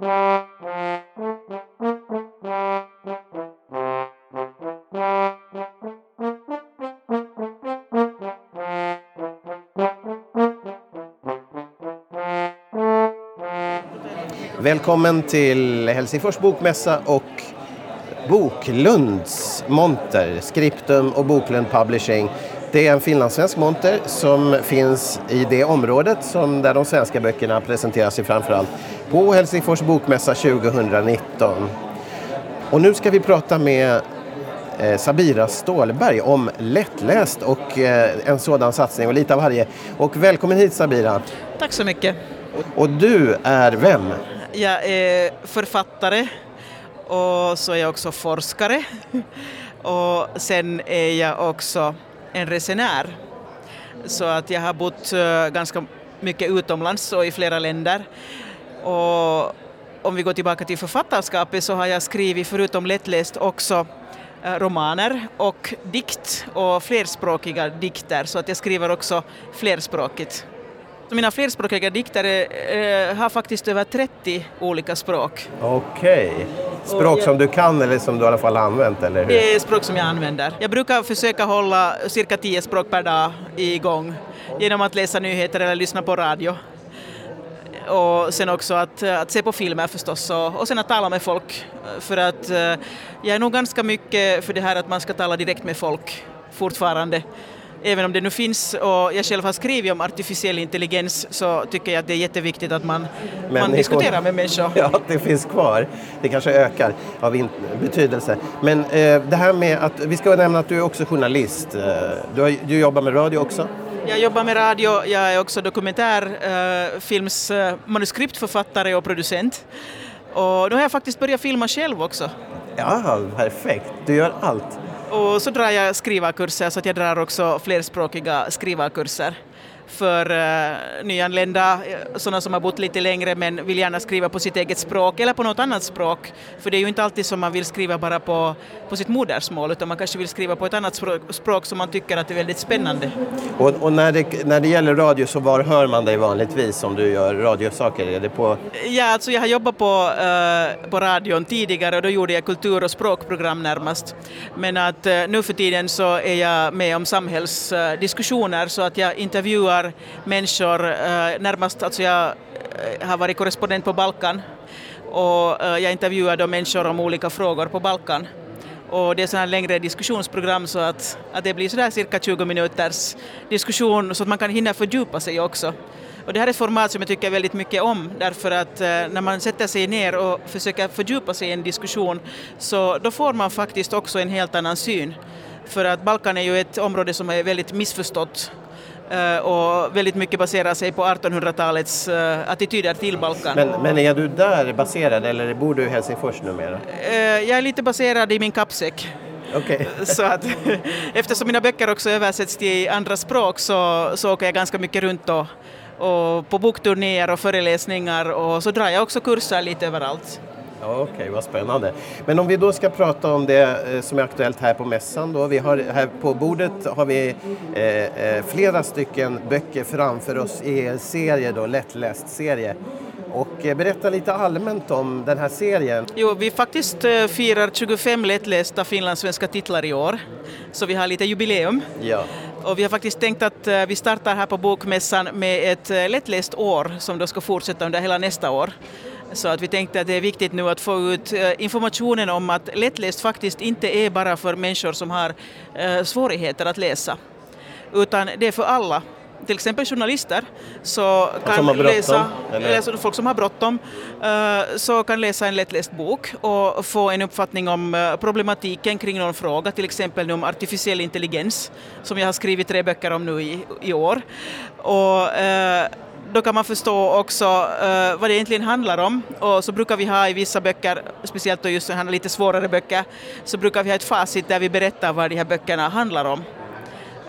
Välkommen till Helsingfors bokmässa och Boklunds monter, Skriptum och Boklund Publishing. Det är en finlandssvensk monter som finns i det området som där de svenska böckerna presenteras i framförallt på Helsingfors bokmässa 2019. Och nu ska vi prata med eh, Sabira Stålberg om lättläst och eh, en sådan satsning och lite av varje. Och välkommen hit Sabira. Tack så mycket. Och du är vem? Jag är författare och så är jag också forskare. Och sen är jag också en resenär. Så att jag har bott eh, ganska mycket utomlands och i flera länder. Och om vi går tillbaka till författarskapet så har jag skrivit, förutom lättläst, också eh, romaner och dikt och flerspråkiga dikter, så att jag skriver också flerspråkigt. Mina flerspråkiga dikter eh, har faktiskt över 30 olika språk. Okej. Okay. Språk som du kan eller som du i alla fall har använt? Eller hur? Det är språk som jag använder. Jag brukar försöka hålla cirka 10 språk per dag igång genom att läsa nyheter eller lyssna på radio. Och sen också att, att se på filmer förstås och, och sen att tala med folk. För att eh, jag är nog ganska mycket för det här att man ska tala direkt med folk fortfarande även om det nu finns och jag själv har skrivit om artificiell intelligens så tycker jag att det är jätteviktigt att man, man diskuterar med människor. Ja, det finns kvar. Det kanske ökar av betydelse. Men eh, det här med att, vi ska nämna att du är också journalist. Eh, du, har, du jobbar med radio också? Jag jobbar med radio, jag är också dokumentärfilms eh, manuskriptförfattare och producent. Och nu har jag faktiskt börjat filma själv också. Ja, perfekt. Du gör allt. Och så drar jag skrivarkurser så att jag drar också flerspråkiga skrivarkurser för uh, nyanlända, eh, sådana som har bott lite längre men vill gärna skriva på sitt eget språk eller på något annat språk. För det är ju inte alltid som man vill skriva bara på, på sitt modersmål utan man kanske vill skriva på ett annat språk, språk som man tycker att är väldigt spännande. Och, och, när, det, när det gäller radio så var hör man dig vanligtvis om du gör radiosaker? Är det på... Ja, alltså jag har jobbat på, uh, på radion tidigare och då gjorde jag kultur och språkprogram närmast. Men att uh, nu för tiden så är jag med om samhällsdiskussioner så att jag intervjuar träffar människor, eh, närmast alltså jag eh, har varit korrespondent på Balkan och eh, jag intervjuar då människor om olika frågor på Balkan. Och det är sådana längre diskussionsprogram så att, att det blir sådär cirka 20 minuters diskussion så att man kan hinna fördjupa sig också. Och det här är ett format som jag tycker väldigt mycket om därför att när man sätter sig ner och försöker fördjupa sig i en diskussion så då får man faktiskt också en helt annan syn. För att Balkan är ju ett område som är väldigt missförstått och väldigt mycket baserar sig på 1800-talets eh, attityder till Balkan. Men, men, är du där baserad eller bor du i Helsingfors numera? Eh, jag är lite baserad i min kappsäck. Okay. så att, eftersom mina böcker också översätts till andra språk så, så åker jag ganska mycket runt och, och på bokturnéer och föreläsningar och så drar jag också kurser lite överallt. Okej, okay, vad spännande. Men om vi då ska prata om det eh, som är aktuellt här på mässan då. Vi har, här på bordet har vi eh, eh flera stycken böcker framför oss i en serie då, lättläst serie. Och eh, berätta lite allmänt om den här serien. Jo, vi faktiskt firar 25 lättlästa finlandssvenska titlar i år, så vi har lite jubileum. Ja. Och vi har faktiskt tänkt att vi startar här på Bokmässan med ett lättläst år som då ska fortsätta under hela nästa år. Så att vi tänkte att det är viktigt nu att få ut eh, informationen om att lättläst faktiskt inte är bara för människor som har eh, svårigheter att läsa, utan det är för alla. Till exempel journalister så kan läsa, läsa, folk som har bråttom, eh, så kan läsa en lättläst bok och få en uppfattning om problematiken kring någon fråga, till exempel om artificiell intelligens, som jag har skrivit tre böcker om nu i, i år. Och, då kan man förstå också uh, vad det egentligen handlar om. Och så brukar vi ha i vissa böcker, speciellt då just sådana lite svårare böcker, så brukar vi ha ett facit där vi berättar vad de här böckerna handlar om.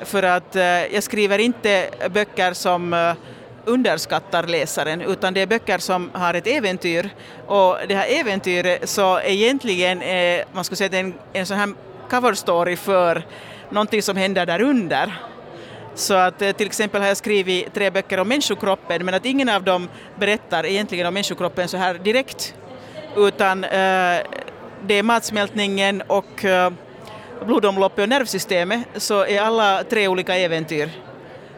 För att uh, jag skriver inte böcker som uh, underskattar läsaren, utan det är böcker som har ett äventyr. Och det här äventyret så egentligen är, man skulle säga, en, en sån här cover story för någonting som händer där under. Så att eh, till exempel har jag skrivit tre böcker om människokroppen men att ingen av dem berättar egentligen om människokroppen så här direkt utan eh, det är matsmältningen och eh, blodomloppet och nervsystemet så är alla tre olika äventyr.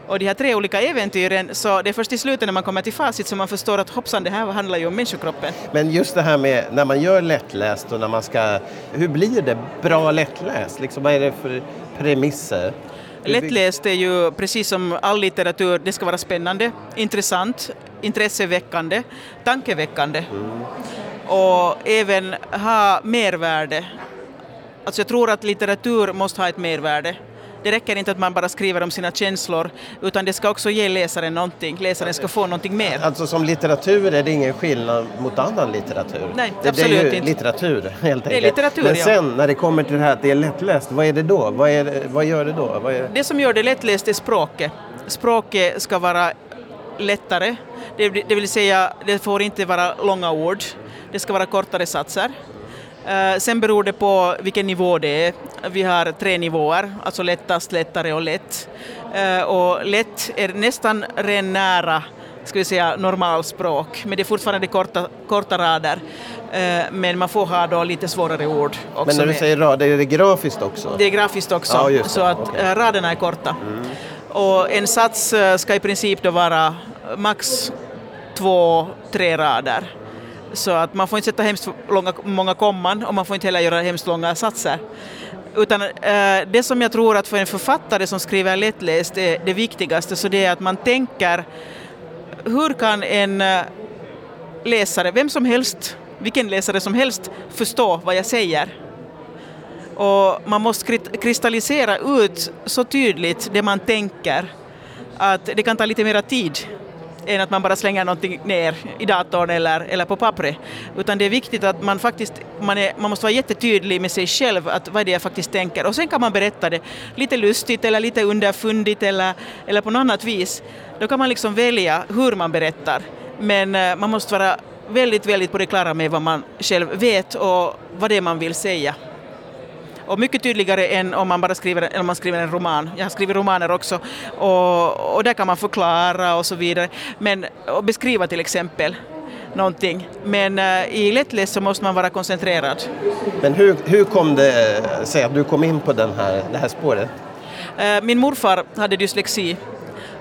Och de här tre olika äventyren, så det är först i slutet när man kommer till facit som man förstår att hoppsan, det här handlar ju om människokroppen. Men just det här med när man gör lättläst och när man ska, hur blir det bra lättläst? Liksom, vad är det för premisser? Lättläst är ju precis som all litteratur, det ska vara spännande, intressant, intresseväckande, tankeväckande mm. och även ha mervärde. Alltså jag tror att litteratur måste ha ett mervärde. Det räcker inte att man bara skriver om sina känslor, utan det ska också ge läsaren någonting. Läsaren ska få någonting mer. Alltså som litteratur är det ingen skillnad mot annan litteratur? Nej, det, absolut inte. Det är ju inte. litteratur helt enkelt. Det är litteratur, Men sen ja. när det kommer till det här att det är lättläst, vad är det då? Vad, är, vad gör det då? Det? det som gör det lättläst är språket. Språket ska vara lättare, det, det vill säga det får inte vara långa ord, det ska vara kortare satser. Uh, sen beror det på vilken nivå det är. Vi har tre nivåer, alltså lättast, lättare och lätt. Uh, och lätt är nästan ren nära ska vi säga, normalspråk, men det är fortfarande korta, korta rader. Uh, men man får ha då lite svårare ord. Också men när du säger rader, är det grafiskt också? Det är grafiskt också, ja, så att okay. raderna är korta. Mm. Och en sats ska i princip då vara max två, tre rader. Så att man får inte sätta hemskt långa, många komman och man får inte heller göra hemskt långa satser. Utan eh, det som jag tror att för en författare som skriver lättläst är det viktigaste, så det är att man tänker hur kan en eh, läsare, vem som helst, vilken läsare som helst, förstå vad jag säger? Och man måste kristallisera ut så tydligt det man tänker att det kan ta lite mera tid än att man bara slänger någonting ner i datorn eller, eller på pappret. Utan det är viktigt att man faktiskt, man, är, man måste vara jättetydlig med sig själv, att vad är det jag faktiskt tänker. Och sen kan man berätta det lite lustigt eller lite underfundigt eller, eller på något annat vis. Då kan man liksom välja hur man berättar. Men eh, man måste vara väldigt, väldigt på det klara med vad man själv vet och vad det är man vill säga och mycket tydligare än om man bara skriver, om man skriver en roman. Jag har skrivit romaner också och, och där kan man förklara och så vidare, men och beskriva till exempel någonting. Men uh, i lättläst så måste man vara koncentrerad. Men hur, hur kom det sig att du kom in på den här, det här spåret? Uh, min morfar hade dyslexi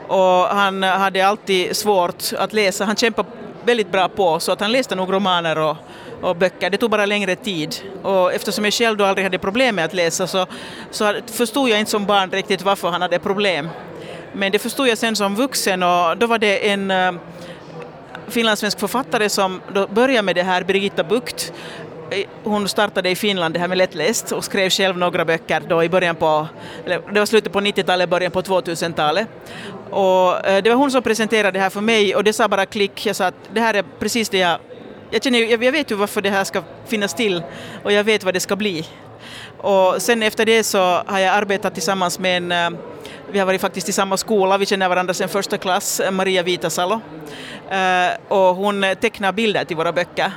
och han hade alltid svårt att läsa. Han kämpade väldigt bra på så att han läste nog romaner och, och böcker. Det tog bara längre tid. Och eftersom jag själv då aldrig hade problem med att läsa så, så förstod jag inte som barn riktigt varför han hade problem. Men det förstod jag sen som vuxen och då var det en äh, finlandssvensk författare som då började med det här, Birgitta Bukt. Eh, hon startade i Finland det här med lättläst och skrev själv några böcker då i början på, eller det var slutet på 90-talet, början på 2000-talet. Och eh, det var hon som presenterade det här för mig och det sa bara klick, jag sa att det här är precis det jag jag, känner, jag, vet ju varför det här ska finnas till och jag vet vad det ska bli. Och sen efter det så har jag arbetat tillsammans med en, eh, vi har varit faktiskt i samma skola, vi känner varandra sedan första klass, eh, Maria Vitasalo. Eh, och hon tecknar bilder till våra böcker.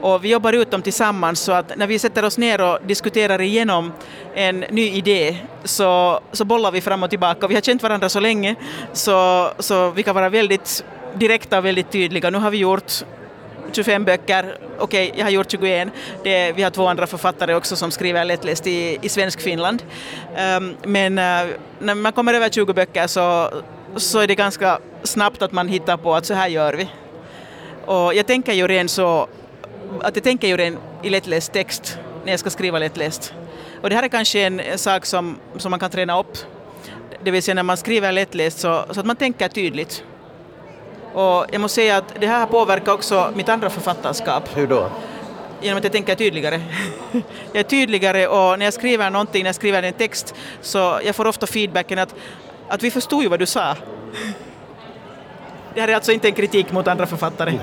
Och vi jobbar ut dem tillsammans så att när vi sätter oss ner och diskuterar igenom en ny idé så, så bollar vi fram och tillbaka. Vi har känt varandra så länge så, så vi kan vara väldigt direkta och väldigt tydliga. Nu har vi gjort 25 böcker, okej, okay, jag har gjort 21. Det, vi har två andra författare också som skriver lättläst i, i svensk Finland. Um, men uh, när man kommer över 20 böcker så, så är det ganska snabbt att man hittar på att så här gör vi. Och jag tänker ju redan så, att jag tänker ju redan i lättläst text när jag ska skriva lättläst. Och det här är kanske en sak som, som man kan träna upp. Det vill säga när man skriver lättläst så, så att man tänker tydligt. Och jag måste säga att det här har påverkat också mitt andra författarskap. Hur då? Genom att jag tänker tydligare. jag är tydligare och när jag skriver någonting, när jag skriver en text, så jag får ofta feedbacken att, att vi förstod ju vad du sa. Det här är alltså inte en kritik mot andra författare.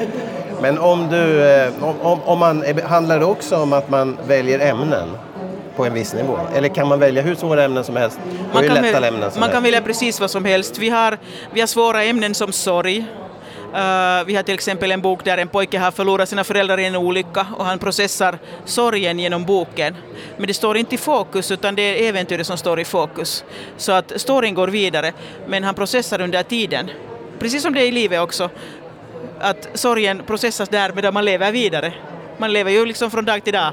Men om du, eh, om, om man, handlar det också om att man väljer ämnen? På en viss nivå? Eller kan man välja hur svåra ämnen som helst? Man, kan, ämnen som man helst? kan välja precis vad som helst. Vi har, vi har svåra ämnen som sorg, Uh, vi har till exempel en bok där en pojke har förlorat sina föräldrar i en olycka och han processar sorgen genom boken. Men det står inte i fokus utan det är äventyret som står i fokus. Så att storyn går vidare men han processar under tiden. Precis som det är i livet också. Att sorgen processas där medan man lever vidare. Man lever ju liksom från dag till dag.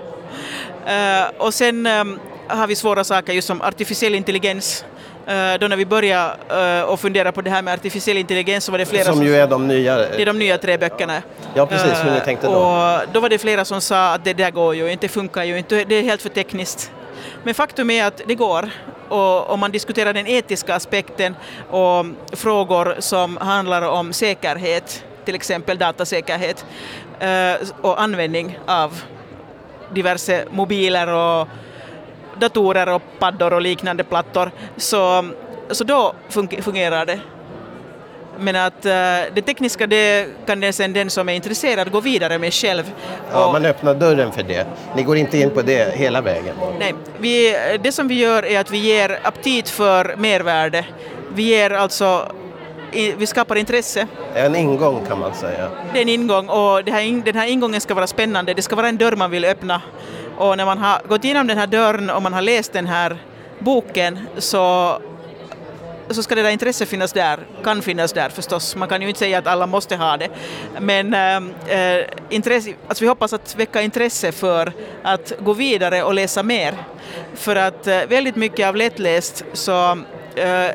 Uh, och sen um, har vi svåra saker just som artificiell intelligens Eh, då när vi började uh, och fundera på det här med artificiell intelligens så var det flera som... Som ju är de nya... Det är de nya tre böckerna. Ja, precis, hur ni tänkte då. Och då var det flera som sa att det där går ju inte, funkar ju inte, det är helt för tekniskt. Men faktum är att det går. Och om man diskuterar den etiska aspekten och frågor som handlar om säkerhet, till exempel datasäkerhet och användning av diverse mobiler och datorer och paddor och liknande plattor, så, så då fungerar det. Men att uh, det tekniska det kan den, sen den som är intresserad gå vidare med själv. Ja, och, man öppnar dörren för det. Ni går inte in på det hela vägen? Nej, vi, det som vi gör är att vi ger aptit för mervärde. Vi ger alltså vi skapar intresse. En ingång kan man säga. Det är en ingång och den här ingången ska vara spännande. Det ska vara en dörr man vill öppna och när man har gått igenom den här dörren och man har läst den här boken så, så ska det där intresse finnas där, kan finnas där förstås. Man kan ju inte säga att alla måste ha det. Men äh, intresse, alltså vi hoppas att väcka intresse för att gå vidare och läsa mer. För att äh, väldigt mycket av lättläst så äh,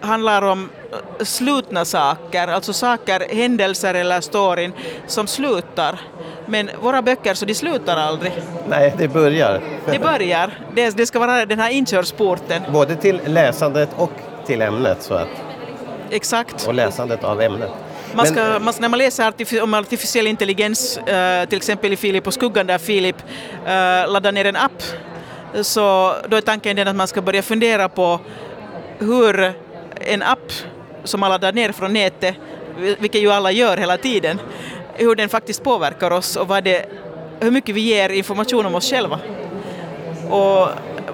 handlar om slutna saker, alltså saker, händelser eller storyn som slutar. Men våra böcker så de slutar aldrig. Nej, det börjar. Det börjar. Det, det ska vara den här inkörsporten. Både till läsandet och till ämnet. Så att, Exakt. Och läsandet av ämnet. Man ska, Men, man, när man läser om artificiell intelligens, uh, till exempel i Filip och skuggan där Filip uh, laddar ner en app, så då är tanken den att man ska börja fundera på hur en app som man laddar ner från nätet, vilket ju alla gör hela tiden, hur den faktiskt påverkar oss och vad det, hur mycket vi ger information om oss själva. Och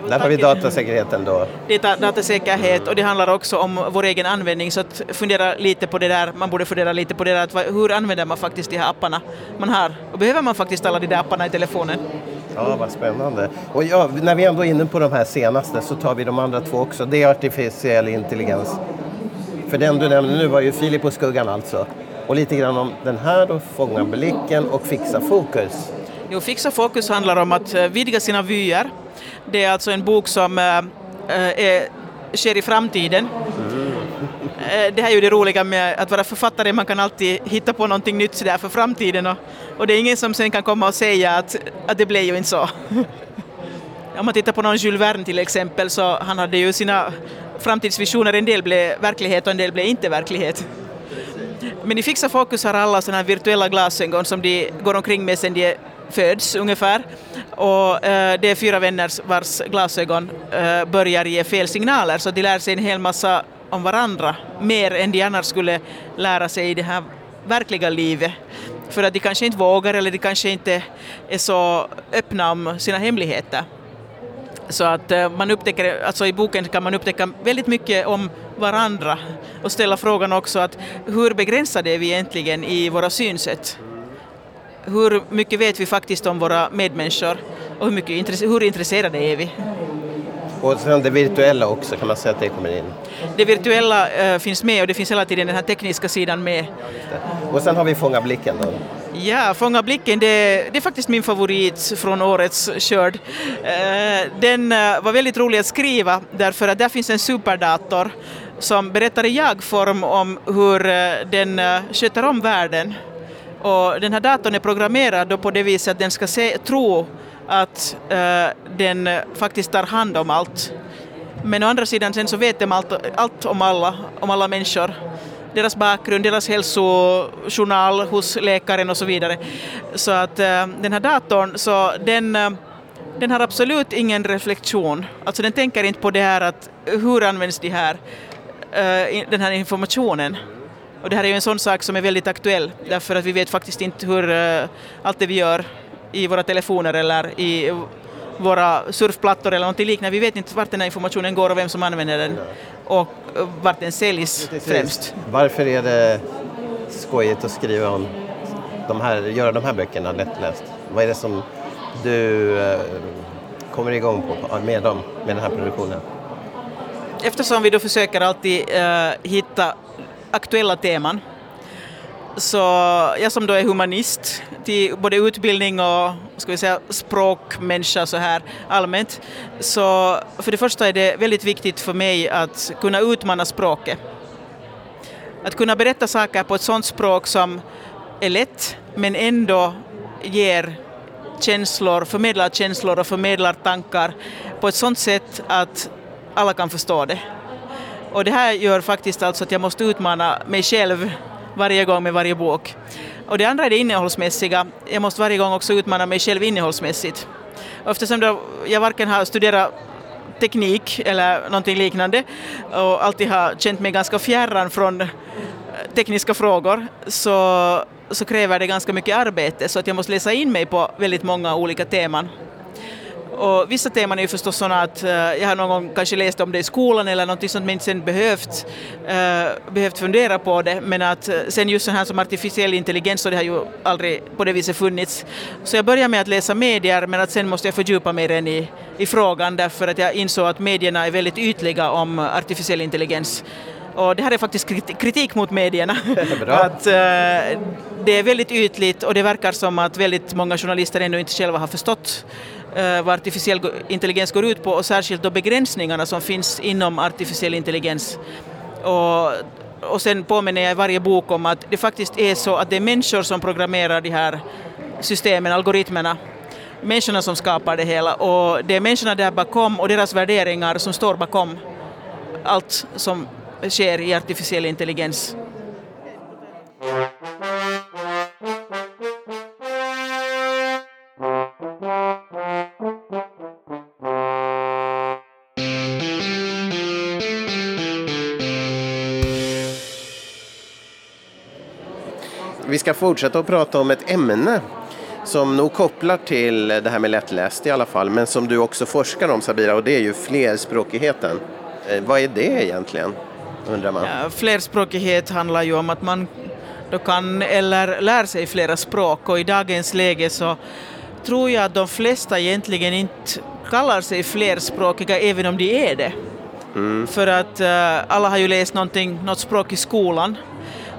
där har vi datasäkerheten då. Det är datasäkerhet och det handlar också om vår egen användning så att fundera lite på det där, man borde fundera lite på det där, att hur använder man faktiskt de här apparna man har och behöver man faktiskt alla de där apparna i telefonen? Ja, vad spännande. Och ja, när vi ändå är inne på de här senaste så tar vi de andra två också. Det är artificiell intelligens. För den du nämnde nu var ju Filip och skuggan alltså. Och lite grann om den här då, fånga blicken och fixa fokus. Jo, fixa fokus handlar om att eh, vidga sina vyer. Det är alltså en bok som äh, är, sker i framtiden. Mm. Det här är ju det roliga med att vara författare, man kan alltid hitta på någonting nytt sådär för framtiden och, och det är ingen som sen kan komma och säga att, att det blev ju inte så. Om man tittar på någon Jules Verne till exempel så han hade ju sina framtidsvisioner, en del blev verklighet och en del blev inte verklighet. Men i Fixa Fokus har alla sådana här virtuella glasögon som de går omkring med sedan de föds ungefär. Och eh, det är fyra vänner vars glasögon eh, börjar ge fel signaler så de lär sig en hel massa om varandra, mer än de annars skulle lära sig i det här verkliga livet. För att de kanske inte vågar eller de kanske inte är så öppna om sina hemligheter. Så att eh, man upptäcker, alltså i boken kan man upptäcka väldigt mycket om varandra och ställa frågan också att hur begränsade är vi egentligen i våra synsätt? Hur mycket vet vi faktiskt om våra medmänniskor och hur, mycket, hur intresserade är vi? Och sen det virtuella också, kan man säga att det kommer in? Det virtuella äh, finns med och det finns hela tiden den här tekniska sidan med. Och sen har vi Fånga blicken då? Ja, Fånga blicken, det, det, är faktiskt min favorit från årets skörd. Eh, den eh, var väldigt rolig att skriva därför att där finns en superdator som berättar i jag-form om hur eh, den sköter om världen. Och den här datorn är programmerad på det viset att den ska se, tro att den faktiskt tar hand om allt. Men å andra sidan sen så vet de allt, allt om alla, om alla människor. Deras bakgrund, deras hälsojournal hos läkaren och så vidare. Så att eh, den här datorn, så den, eh, den har absolut ingen reflektion. Alltså den tänker inte på det här att hur används de här, eh, den här informationen. Och det här är ju en sån sak som är väldigt aktuell därför att vi vet faktiskt inte hur allt det vi gör i våra telefoner eller i våra surfplattor eller något liknande. Vi vet inte vart den här informationen går och vem som använder den och vart den säljs främst. Varför är det skojigt att skriva om de här, göra de här böckerna lättläst? Vad är det som du eh, kommer igång på med, dem, med den här produktionen? Eftersom vi då försöker alltid eh, hitta aktuella teman så jag som då är humanist till både utbildning och ska vi säga, språkmänniska så här allmänt, så för det första är det väldigt viktigt för mig att kunna utmana språket. Att kunna berätta saker på ett sådant språk som är lätt men ändå ger känslor, förmedlar känslor och förmedlar tankar på ett sådant sätt att alla kan förstå det. Och det här gör faktiskt alltså att jag måste utmana mig själv varje gång med varje bok. Och det andra är det innehållsmässiga. Jag måste varje gång också utmana mig själv innehållsmässigt. Och eftersom jag varken har studerat teknik eller någonting liknande och alltid har känt mig ganska fjärran från eh, tekniska frågor så, så kräver det ganska mycket arbete så att jag måste läsa in mig på väldigt många olika teman. Och vissa teman är ju förstås sådana att uh, jag har någon gång kanske läst om det i skolan eller något sånt men sen behövt, uh, behövt fundera på det. Men att uh, sen just sånt här som artificiell intelligens så det har ju aldrig på det viset funnits. Så jag började med att läsa medier men att sen måste jag fördjupa mig redan i, i frågan därför att jag insåg att medierna är väldigt ytliga om artificiell intelligens. Och det här är faktiskt kritik mot medierna. att, uh, det är väldigt ytligt och det verkar som att väldigt många journalister ännu inte själva har förstått uh, vad artificiell intelligens går ut på och särskilt då begränsningarna som finns inom artificiell intelligens. Och, och sen påminner jag i varje bok om att det faktiskt är så att det är människor som programmerar de här systemen, algoritmerna människorna som skapar det hela och det är människorna där bakom och deras värderingar som står bakom allt som sker i artificiell intelligens. Vi ska fortsätta att prata om ett ämne som nog kopplar till det här med lättläst i alla fall, men som du också forskar om Sabira och det är ju flerspråkigheten. Eh, vad är det egentligen? Undrar man. Ja, flerspråkighet handlar ju om att man då kan eller lär sig flera språk och i dagens läge så tror jag att de flesta egentligen inte kallar sig flerspråkiga även om de är det. Mm. För att uh, alla har ju läst något språk i skolan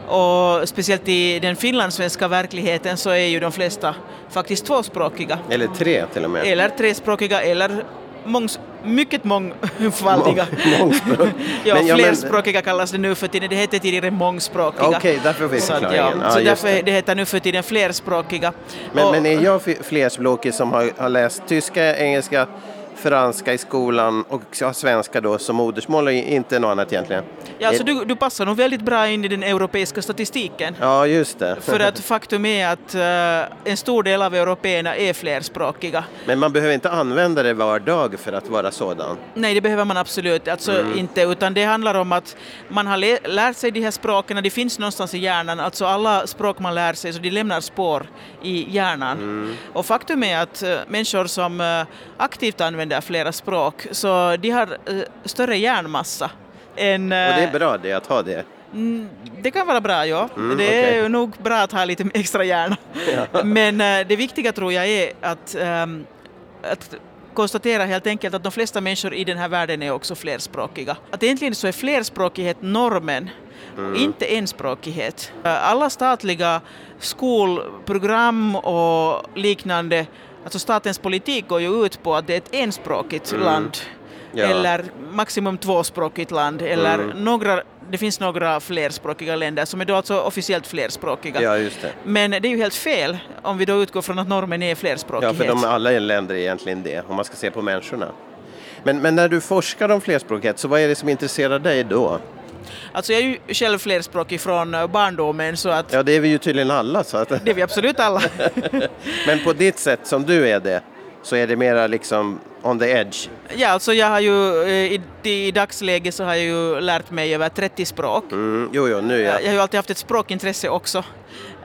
och speciellt i den finlandssvenska verkligheten så är ju de flesta faktiskt tvåspråkiga. Eller tre till och med. Eller trespråkiga eller mångs, mycket mångfaldiga. Mång, ja, men, flerspråkiga kallas det nu för tiden. Det hette tidigare mångspråkiga. Okej, okay, därför finns förklaringen. Ja, så därför det. det heter nu för tiden flerspråkiga. Men, och, men är jag flerspråkig som har, har läst tyska, engelska, franska i skolan och svenska då som modersmål och inte något annat egentligen. Ja, alltså du, du passar nog väldigt bra in i den europeiska statistiken. Ja, just det. För att faktum är att uh, en stor del av européerna är flerspråkiga. Men man behöver inte använda det var dag för att vara sådan? Nej, det behöver man absolut alltså mm. inte, utan det handlar om att man har lärt sig de här språken, de finns någonstans i hjärnan, alltså alla språk man lär sig, så de lämnar spår i hjärnan. Mm. Och faktum är att uh, människor som uh, aktivt använder använder flera språk, så de har uh, större hjärnmassa. Än, och det är bra det, att ha det? Det kan vara bra, ja. Mm, det är okay. nog bra att ha lite extra hjärna. Ja. Men uh, det viktiga tror jag är att, um, att konstatera helt enkelt att de flesta människor i den här världen är också flerspråkiga. Att egentligen så är flerspråkighet normen Mm. inte enspråkighet. Alla statliga skolprogram och liknande Alltså statens politik går ju ut på att det är ett enspråkigt mm. land ja. eller maximum tvåspråkigt land eller mm. några det finns några flerspråkiga länder som är då alltså officiellt flerspråkiga. Ja, just det. Men det är ju helt fel om vi då utgår från att normen är flerspråkighet. Ja, för de alla länder är egentligen det, om man ska se på människorna. Men, men när du forskar om flerspråkighet, så vad är det som intresserar dig då? Alltså jag är ju själv flerspråkig från eh, barndomen så att... Ja, det är vi ju tydligen alla. Så att... Det är vi absolut alla. Men på ditt sätt som du är det, så är det mera liksom on the edge. Ja, alltså jag har ju eh, i, i dagsläget så har jag ju lärt mig över 30 språk. Mm, jo, jo, nu ja. Jag har ju alltid haft ett språkintresse också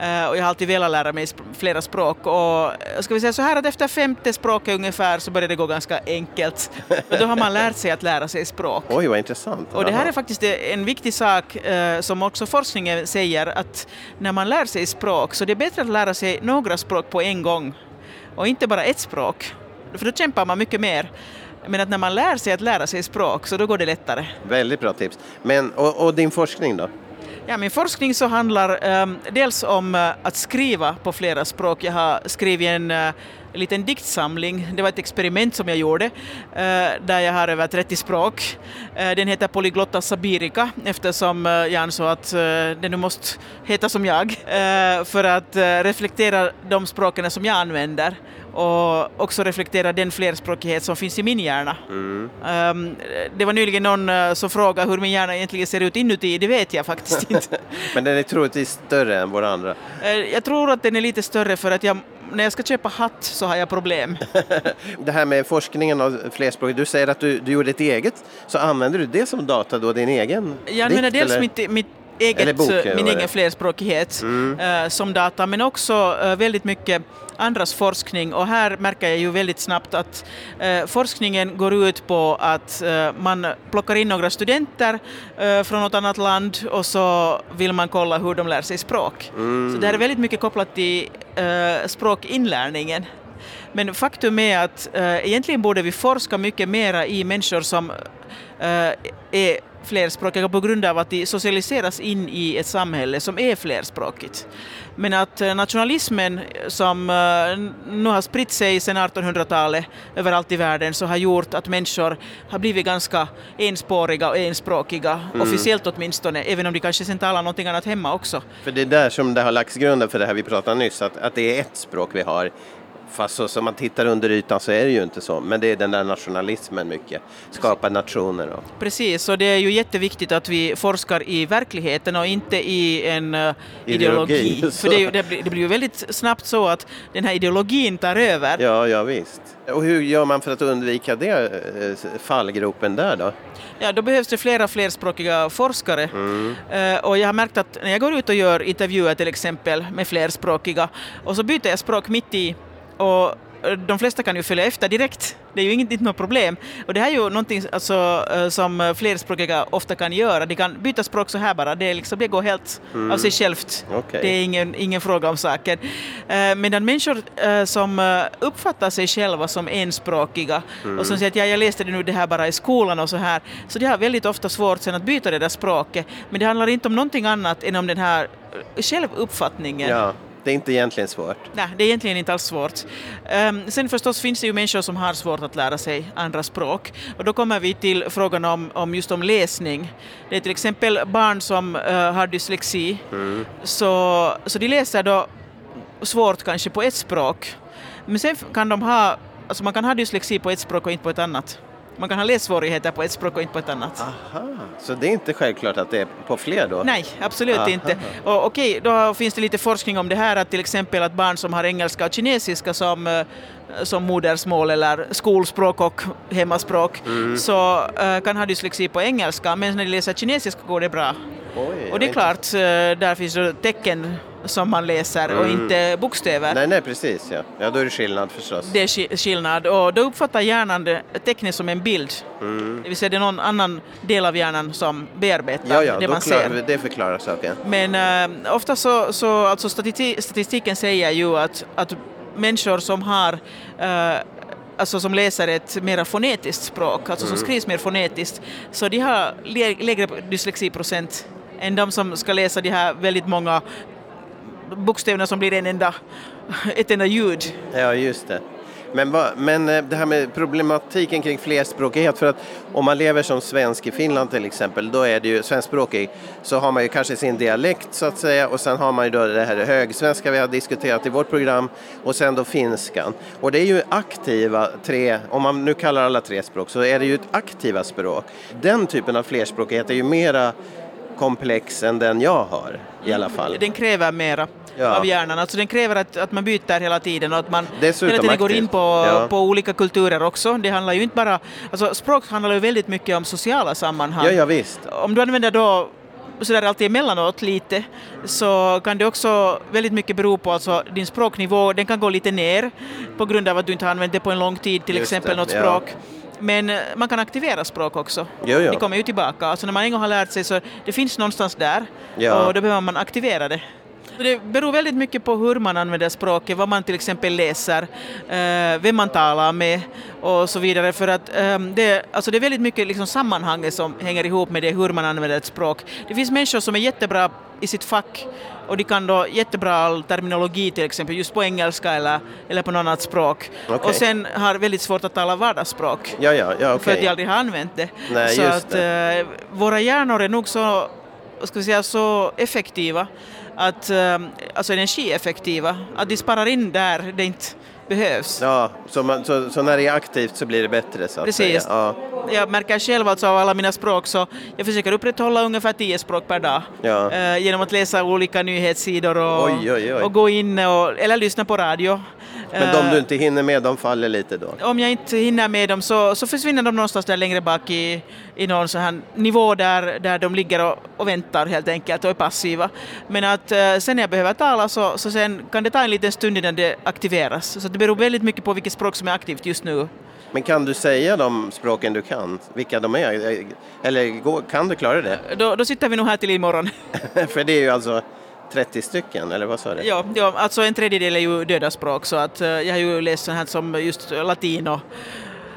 eh, och jag har alltid velat lära mig flera språk och ska vi säga så här att efter femte språket ungefär så börjar det gå ganska enkelt. Men då har man lärt sig att lära sig språk. Oj, vad intressant. Och det här är faktiskt en viktig sak eh, som också forskningen säger att när man lär sig språk så det är bättre att lära sig några språk på en gång och inte bara ett språk. För då kämpar man mycket mer. Men att när man lär sig att lära sig språk så då går det lättare. Väldigt bra tips. Men, och, och din forskning då? Ja, min forskning så handlar um, dels om uh, att skriva på flera språk. Jag har skrivit en uh, liten diktsamling. Det var ett experiment som jag gjorde uh, där jag har över 30 språk. den heter Polyglotta Sabirica eftersom jag ansåg att den nu måste heta som jag för att reflektera de språken som jag använder och också reflektera den flerspråkighet som finns i min hjärna. Mm. Um, det var nyligen någon som frågade hur min hjärna egentligen ser ut inuti, det vet jag faktiskt inte. Men den är troligtvis större än våra andra? Uh, jag tror att den är lite större för att jag när jag ska köpa hatt så har jag problem. det här med forskningen av flerspråkighet, du säger att du, du gjorde ett eget, så använder du det som data då, din egen? Jag använder dels mitt, mitt eget, bok, min egen flerspråkighet mm. uh, som data, men också uh, väldigt mycket andras forskning och här märker jag ju väldigt snabbt att uh, forskningen går ut på att man plockar in några studenter från något annat land och så vill man kolla hur de lär sig språk. Mm. Så det här är väldigt mycket kopplat till språkinlärningen. Men faktum är att egentligen borde vi forska mycket mera i människor som är flerspråkiga på grund av att de socialiseras in i ett samhälle som är flerspråkigt. Men att eh, nationalismen som eh, nu har spritt sig sedan 1800-talet överallt i världen så har gjort att människor har blivit ganska enspåriga och enspråkiga, mm. officiellt åtminstone, även om de kanske sen talar någonting annat hemma också. För det är där som det har lagts grunden för det här vi pratade nyss, att, att det är ett språk vi har Fast så som man tittar under ytan så är det ju inte så. Men det är den där nationalismen mycket. Skapa nationer. Och. Precis, och det är ju jätteviktigt att vi forskar i verkligheten och inte i en uh, ideologi. ideologi. För det, ju, det, blir, det, blir ju väldigt snabbt så att den här ideologin tar över. Ja, ja visst. Och hur gör man för att undvika det, eh, fallgropen där då? Ja, då behövs det flera flerspråkiga forskare. Mm. Uh, och jag har märkt att när jag går ut och gör intervjuer till exempel med flerspråkiga och så byter jag språk mitt i och de flesta kan ju följa efter direkt. Det är ju inget, inte något problem. Och det här är ju någonting alltså, eh, som flerspråkiga ofta kan göra. De kan byta språk så här bara. Det, liksom, det går helt mm. av sig självt. Okay. Det är ingen, ingen fråga om saken. Eh, medan människor eh, som uppfattar sig själva som enspråkiga mm. och som säger att ja, jag läste det nu det här bara i skolan och så här. Så de har väldigt ofta svårt sen att byta det där språket. Men det handlar inte om någonting annat än om den här självuppfattningen. Ja. Det är inte egentligen svårt. Nej, det är egentligen inte alls svårt. Um, sen förstås finns det ju människor som har svårt att lära sig andra språk. Och då kommer vi till frågan om, om just om läsning. Det är till exempel barn som uh, har dyslexi, mm. så, så de läser då svårt kanske på ett språk. Men sen kan de ha, alltså man kan ha dyslexi på ett språk och inte på ett annat. Man kan ha lässvårigheter på ett språk och inte på ett annat. Aha, så det är inte självklart att det är på fler då? Nej, absolut Aha. inte. Och okej, då finns det lite forskning om det här att till exempel att barn som har engelska och kinesiska som, eh, som modersmål eller skolspråk och hemmaspråk mm. så uh, kan ha dyslexi på engelska men när de läser kinesiska går det bra. Oj, och det är klart, uh, där finns det tecken som man läser mm. och inte bokstäver. Nej, nej precis. Ja. ja, då är det skillnad förstås. Det är skillnad och då uppfattar hjärnan tecknet som en bild. Mm. Det vill säga det är någon annan del av hjärnan som bearbetar ja, ja, det man klar, ser. Det förklarar saken. Men äh, ofta så, så alltså statistiken säger ju att, att människor som har äh, alltså som läser ett mer fonetiskt språk, alltså mm. som skrivs mer fonetiskt, så de har lägre dyslexiprocent än de som ska läsa de här väldigt många bokstäverna som blir en enda, ett enda ljud. Ja, just det. Men, va, men eh, det här med problematiken kring flerspråkighet, för att om man lever som svensk i Finland till exempel, då är det ju svenskspråkig, så har man ju kanske sin dialekt så att säga och sen har man ju då det här högsvenska vi har diskuterat i vårt program och sen då finskan. Och det är ju aktiva tre, om man nu kallar alla tre språk, så är det ju ett aktiva språk. Den typen av flerspråkighet är ju mera komplex än den jag har i alla fall. Den kräver mera. Ja. av hjärnan. Alltså den kräver att, att man byter hela tiden och att man Dessutom hela tiden går in på, ja. på olika kulturer också. Det handlar ju inte bara... Alltså språk handlar ju väldigt mycket om sociala sammanhang. Ja, ja visst. Om du använder då sådär alltid emellanåt lite, så kan det också väldigt mycket bero på alltså din språknivå, den kan gå lite ner på grund av att du inte har använt det på en lång tid, till Just exempel det, något ja. språk. Men eh, man kan aktivera språk också. Jo, jo. Det kommer ju tillbaka. Alltså när man en gång har lärt sig så det finns någonstans där Ja. och då behöver man aktivera det. Det beror väldigt mycket på hur man använder språket, vad man till exempel läser, eh, vem man talar med och så vidare. För att eh, det, alltså det är väldigt mycket liksom sammanhanget som hänger ihop med det hur man använder ett språk. Det finns människor som är jättebra i sitt fack och de kan då jättebra all terminologi till exempel just på engelska eller, eller på något annat språk. Okej. Och sen har väldigt svårt att tala vardagsspråk Ja, ja, ja för okej. att de aldrig har använt det. Nej, så att eh, våra hjärnor är nog så, ska vi säga, så effektiva, att, eh, alltså energieffektiva, att de sparar in där det inte behövs. Ja, så, man, så, så när det är aktivt så blir det bättre så att Precis. säga. Ja, Jag märker själv alltså av alla mina språk så jag försöker upprätthålla ungefär tio språk per dag Ja. eh, genom att läsa olika nyhetssidor och, Oj, oj, oj. och gå in och, eller lyssna på radio. men de Eh, du inte hinner med, de faller lite då? om jag inte hinner med dem så, så försvinner de någonstans där längre bak i, i någon sån här nivå där, där de ligger och, och väntar helt enkelt och är passiva. Men att eh, sen när jag behöver tala så, så sen kan det ta en liten stund innan det aktiveras. Så det beror väldigt mycket på vilket språk som är aktivt just nu. Men kan du säga de språken du kan, vilka de är? Eller kan du klara det? Då, då sitter vi nog här till imorgon. För det är ju alltså 30 stycken, eller vad sa du? ja, ja, alltså en tredjedel är ju döda språk så att eh, jag har ju läst sånt här som just latin och,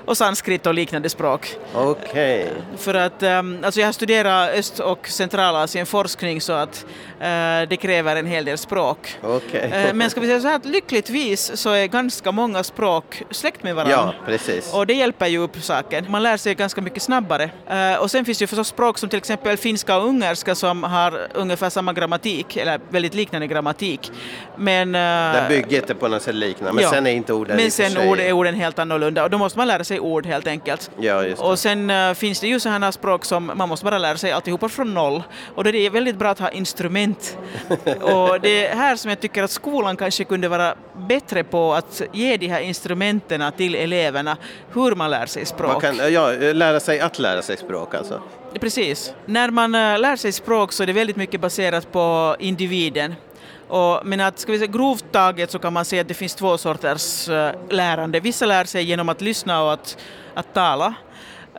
och sanskrit och liknande språk. Okej. För att um, alltså jag har studerat Öst och Centralasien forskning så att eh, det kräver en hel del språk. Okej. Eh, men ska vi säga så här att lyckligtvis så är ganska många språk släkt med varandra. Ja, precis. Och det hjälper ju upp saken. Man lär sig ganska mycket snabbare. Eh, och sen finns det ju förstås språk som till exempel finska och ungerska som har ungefär samma grammatik, eller väldigt liknande grammatik. Men, Där bygget är på något sätt liknande, men ja. sen är inte orden Men sen ord, är orden helt annorlunda och då måste man lära sig ord helt enkelt. Ja. Och sen eh, finns det ju sådana språk som man måste bara lära sig alltihopa från noll. Och då är det väldigt bra att ha instrument. och det är här som jag tycker att skolan kanske kunde vara bättre på att ge de här instrumenten till eleverna, hur man lär sig språk. Man kan ja, lära sig att lära sig språk alltså. Precis. När man eh, lär sig språk så är det väldigt mycket baserat på individen. Och, men att, ska vi säga, grovt taget så kan man säga att det finns två sorters eh, lärande. Vissa lär sig genom att lyssna och att, att tala.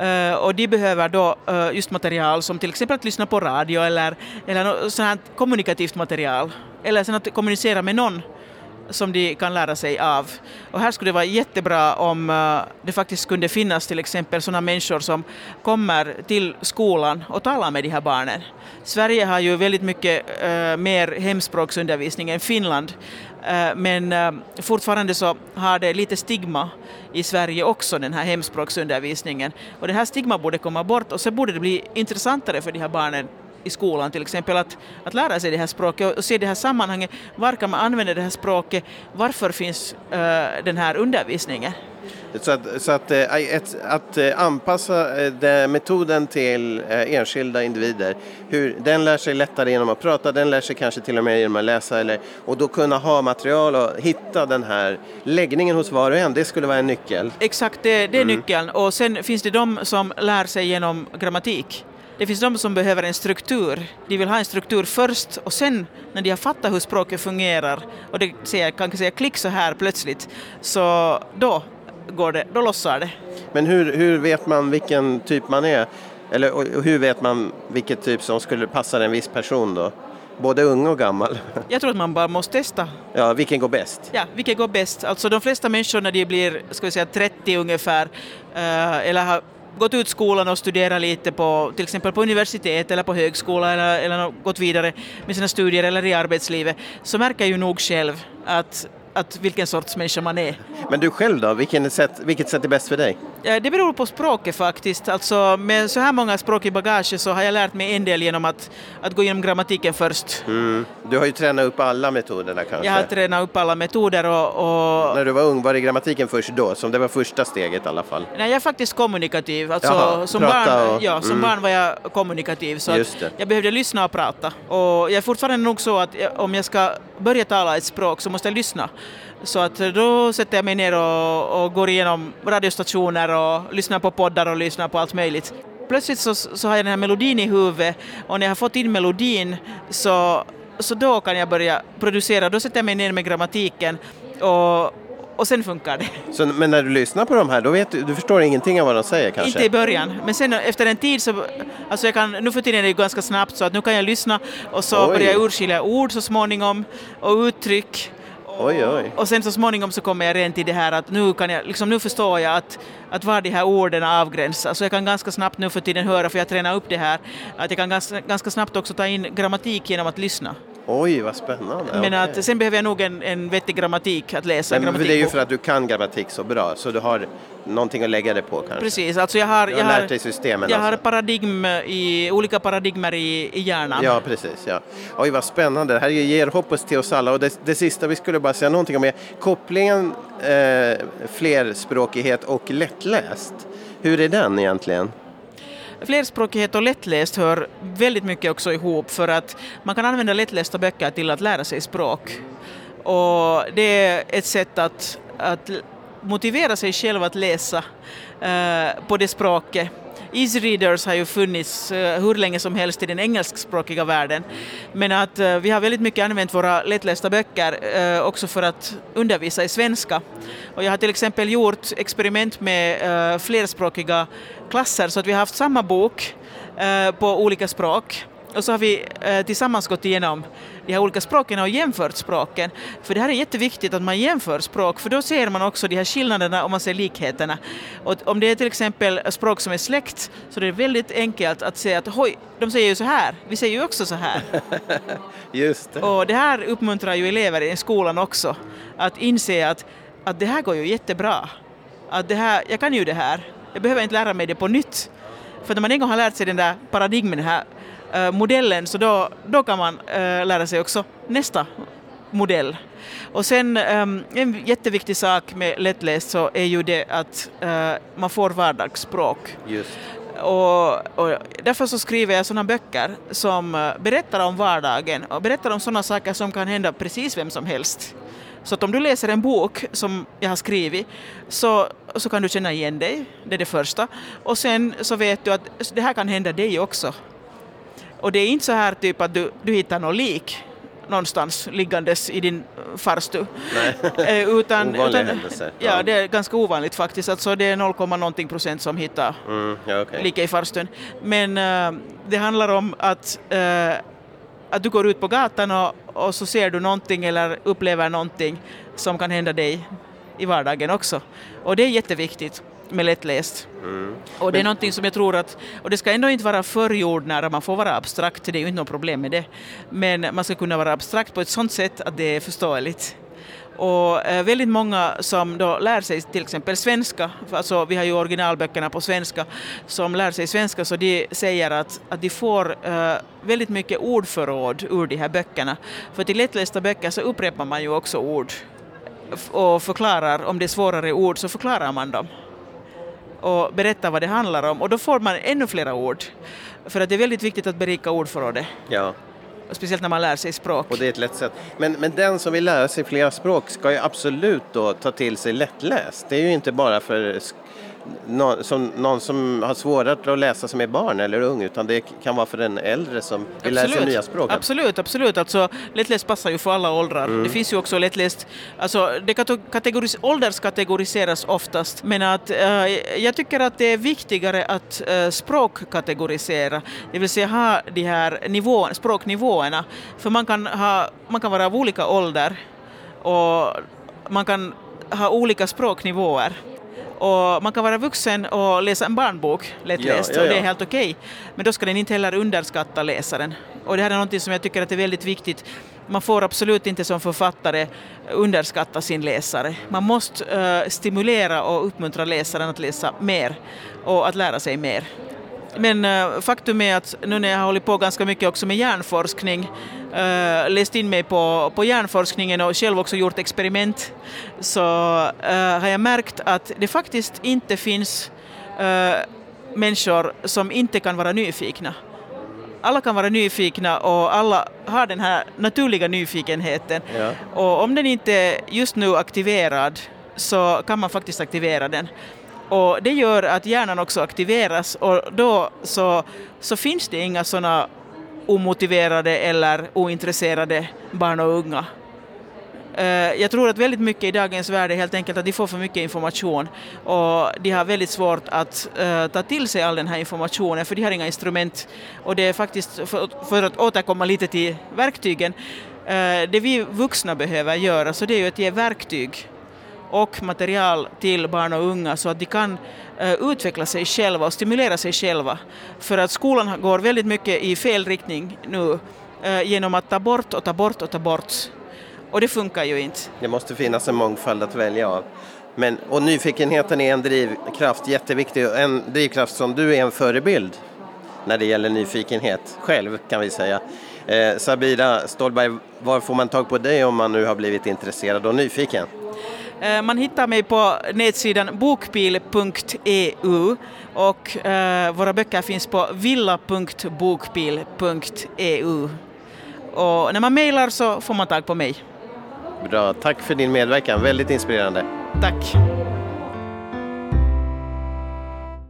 Uh, och de behöver då uh, just material som till exempel att lyssna på radio eller, eller något sånt här kommunikativt material. Eller sen att kommunicera med någon som de kan lära sig av. Och här skulle det vara jättebra om eh, det faktiskt kunde finnas till exempel sådana människor som kommer till skolan och talar med de här barnen. Sverige har ju väldigt mycket eh, mer hemspråksundervisning än Finland, eh, men fortfarande så har det lite stigma i Sverige också, den här hemspråksundervisningen. Och det här stigma borde komma bort och så borde det bli intressantare för de här barnen i skolan till exempel att, att lära sig det här språket och se det här sammanhanget. Var kan man använda det här språket? Varför finns eh, den här undervisningen? Så att, så att, eh, ett, att eh, anpassa metoden till enskilda individer, hur, den lär sig lättare genom att prata, den lär sig kanske till och med genom att läsa eller, och då kunna ha material och hitta den här läggningen hos var och en, det skulle vara en nyckel. Exakt, det, det är nyckeln. Och sen finns det de som lär sig genom grammatik. Det finns de som behöver en struktur. De vill ha en struktur först och sen när de har fattat hur språket fungerar och det säger, kan säga klick så här plötsligt, så då går det, då lossar det. Men hur, hur vet man vilken typ man är? Eller och, hur vet man vilket typ som skulle passa en viss person då? Både ung och gammal. Jag tror att man bara måste testa. Ja, vilken går bäst? Ja, vilket går bäst? Alltså de flesta människor när de blir, ska vi säga 30 ungefär, eh, eller har gått ut skolan och studerat lite på, till exempel på universitet eller på högskola eller, eller gått vidare med sina studier eller i arbetslivet, så märker ju nog själv att, att vilken sorts människa man är. Men du själv då, vilken sätt, vilket sätt är bäst för dig? Eh, det beror på språket faktiskt. Alltså, med så här många språk i bagaget så har jag lärt mig en del genom att, att gå igenom grammatiken först. Mm. Du har ju tränat upp alla metoderna kanske? Jag har tränat upp alla metoder och, och... När du var ung, var det grammatiken först då? Som det var första steget i alla fall? Nej, jag är faktiskt kommunikativ. Alltså, Jaha, som barn, och- ja, som mm. barn var jag kommunikativ så jag behövde lyssna och prata. Och jag är fortfarande nog så att jag, om jag ska börja tala ett språk så måste jag lyssna. Så att då sätter jag mig ner och, och går igenom radiostationer och lyssnar på poddar och lyssnar på allt möjligt. Plötsligt så, så har jag den här melodin i huvudet och när jag har fått in melodin så, så då kan jag börja producera. Då sätter jag mig ner med grammatiken och, och sen funkar det. Så, men när du lyssnar på de här, då vet du, du förstår ingenting av vad de säger kanske? Inte i början, men sen efter en tid så, alltså jag kan, nu för tiden är det ganska snabbt så att nu kan jag lyssna och så Oj. börjar jag urskilja ord så småningom och uttryck. Och, Oj, oj. och sen så småningom så kommer jag rent till det här att nu, kan jag, liksom, nu förstår jag att, att var de här orden avgränsas. Så jag kan ganska snabbt nu för tiden höra, för jag tränar upp det här, att jag kan ganska, ganska snabbt också ta in grammatik genom att lyssna. Oj, vad spännande. Men att sen behöver jag nog en, en vettig grammatik att läsa. en Men det är ju för att du kan grammatik så bra, så du har någonting att lägga det på kanske? Precis, alltså jag har, har jag har, lärt dig systemen jag har alltså. paradigm i, olika paradigmer i, i hjärnan. Ja, precis. Ja. Oj, vad spännande. Det här ger hopp till oss alla. Och det, det sista vi skulle bara säga någonting om är kopplingen eh, flerspråkighet och lättläst. Hur är den egentligen? Flerspråkighet och lättläst hör väldigt mycket också ihop för att man kan använda lättlästa böcker till att lära sig språk. Och det är ett sätt att, att motivera sig själv att läsa eh, på det språket. Easy readers har ju funnits eh, hur länge som helst i den engelskspråkiga världen. Men att eh, vi har väldigt mycket använt våra lättlästa böcker eh, också för att undervisa i svenska. Och jag har till exempel gjort experiment med flerspråkiga klasser så att vi har haft samma bok på olika språk. Och så har vi eh, tillsammans gått igenom de här olika språken och jämfört språken. För det här är jätteviktigt att man jämför språk, för då ser man också de här skillnaderna och man ser likheterna. Och om det är till exempel språk som är släkt så det är väldigt enkelt att säga att oj, de säger ju så här, vi säger ju också så här. Just det. Och det här uppmuntrar ju elever i skolan också, att inse att, att det här går ju jättebra. Att det här, jag kan ju det här, jag behöver inte lära mig det på nytt. För när man en gång har lärt sig den där paradigmen, här modellen, så då, då kan man eh, lära sig också nästa modell. Och sen ehm, en jätteviktig sak med lättläst så är ju det att eh, man får vardagsspråk. Just. Och, och därför så skriver jag sådana böcker som eh, berättar om vardagen och berättar om sådana saker som kan hända precis vem som helst. Så att om du läser en bok som jag har skrivit så, så kan du känna igen dig, det är det första. Och sen så vet du att det här kan hända dig också. Och det är inte så här typ att du, du hittar något lik någonstans liggandes i din eh, farstu. Eh, utan, utan. Ja, det är ganska ovanligt faktiskt. Alltså det är 0, någonting procent som hittar Mm, ja, okej. lika i farstun. Men eh, det handlar om att, eh, att du går ut på gatan och, och så ser du någonting eller upplever någonting som kan hända dig i vardagen också. Och det är jätteviktigt med lättläst. Mm. Och det är någonting som jag tror att, och det ska ändå inte vara för jordnära, man får vara abstrakt, det är ju inte något problem med det. Men man ska kunna vara abstrakt på ett sådant sätt att det är förståeligt. Och eh, väldigt många som då lär sig till exempel svenska, alltså vi har ju originalböckerna på svenska, som lär sig svenska så de säger att, att de får eh, väldigt mycket ordförråd ur de här böckerna. För till lättlästa böcker så upprepar man ju också ord och förklarar, om det är svårare ord så förklarar man dem och berättar vad det handlar om och då får man ännu flera ord. För att det är väldigt viktigt att berika ordförrådet, Ja, speciellt när man lär sig språk. och det är ett lätt sätt. Men, men den som vill lära sig flera språk ska ju absolut då ta till sig lättläst. Det är ju inte bara för sk- nå- som, någon som har svårare att läsa som är barn eller ung, utan det kan vara för en äldre som vill lära sig nya språk. Absolut, absolut. Alltså, lättläst passar ju för alla åldrar. Mm. Det finns ju också lättläst, alltså, det kategoris, ålderskategoriseras oftast, men att, eh, jag tycker att det är viktigare att eh, språkkategorisera, det vill säga ha de här nivå, språknivåerna. För man kan, ha, man kan vara av olika ålder och man kan ha olika språknivåer. Och man kan vara vuxen och läsa en barnbok lättläst Ja, ja, och det är ja. helt okej. Men då ska den inte heller underskatta läsaren. Och det här är något som jag tycker att är väldigt viktigt. Man får absolut inte som författare underskatta sin läsare. Man måste uh, stimulera och uppmuntra läsaren att läsa mer och att lära sig mer. Men uh, faktum är att nu när jag har hållit på ganska mycket också med hjärnforskning, uh, läst in mig på, på hjärnforskningen och själv också gjort experiment, så uh, har jag märkt att det faktiskt inte finns människor som inte kan vara nyfikna. Alla kan vara nyfikna och alla har den här naturliga nyfikenheten. Ja. Och om den inte är just nu aktiverad så kan man faktiskt aktivera den. Och det gör att hjärnan också aktiveras och då så, så finns det inga sådana omotiverade eller ointresserade barn och unga. Eh, jag tror att väldigt mycket i dagens värld är helt enkelt att de får för mycket information och de har väldigt svårt att eh, ta till sig all den här informationen för de har inga instrument. Och det är faktiskt, för, att återkomma lite till verktygen, eh, det vi vuxna behöver göra så det är ju att ge verktyg och material till barn och unga så att de kan eh, utveckla sig själva och stimulera sig själva. För att skolan går väldigt mycket i fel riktning nu eh, genom att ta bort och ta bort och ta bort. Och det funkar ju inte. Det måste finnas en mångfald att välja av. Men, och nyfikenheten är en drivkraft, jätteviktig, en drivkraft som du är en förebild när det gäller nyfikenhet själv kan vi säga. Eh, Sabira Stolberg, var får man tag på dig om man nu har blivit intresserad och nyfiken? Eh, man hittar mig på nätsidan bokpil.eu och eh, våra böcker finns på villa.bokpil.eu. Och när man mejlar så får man tag på mig. Bra, tack för din medverkan, väldigt inspirerande. Tack.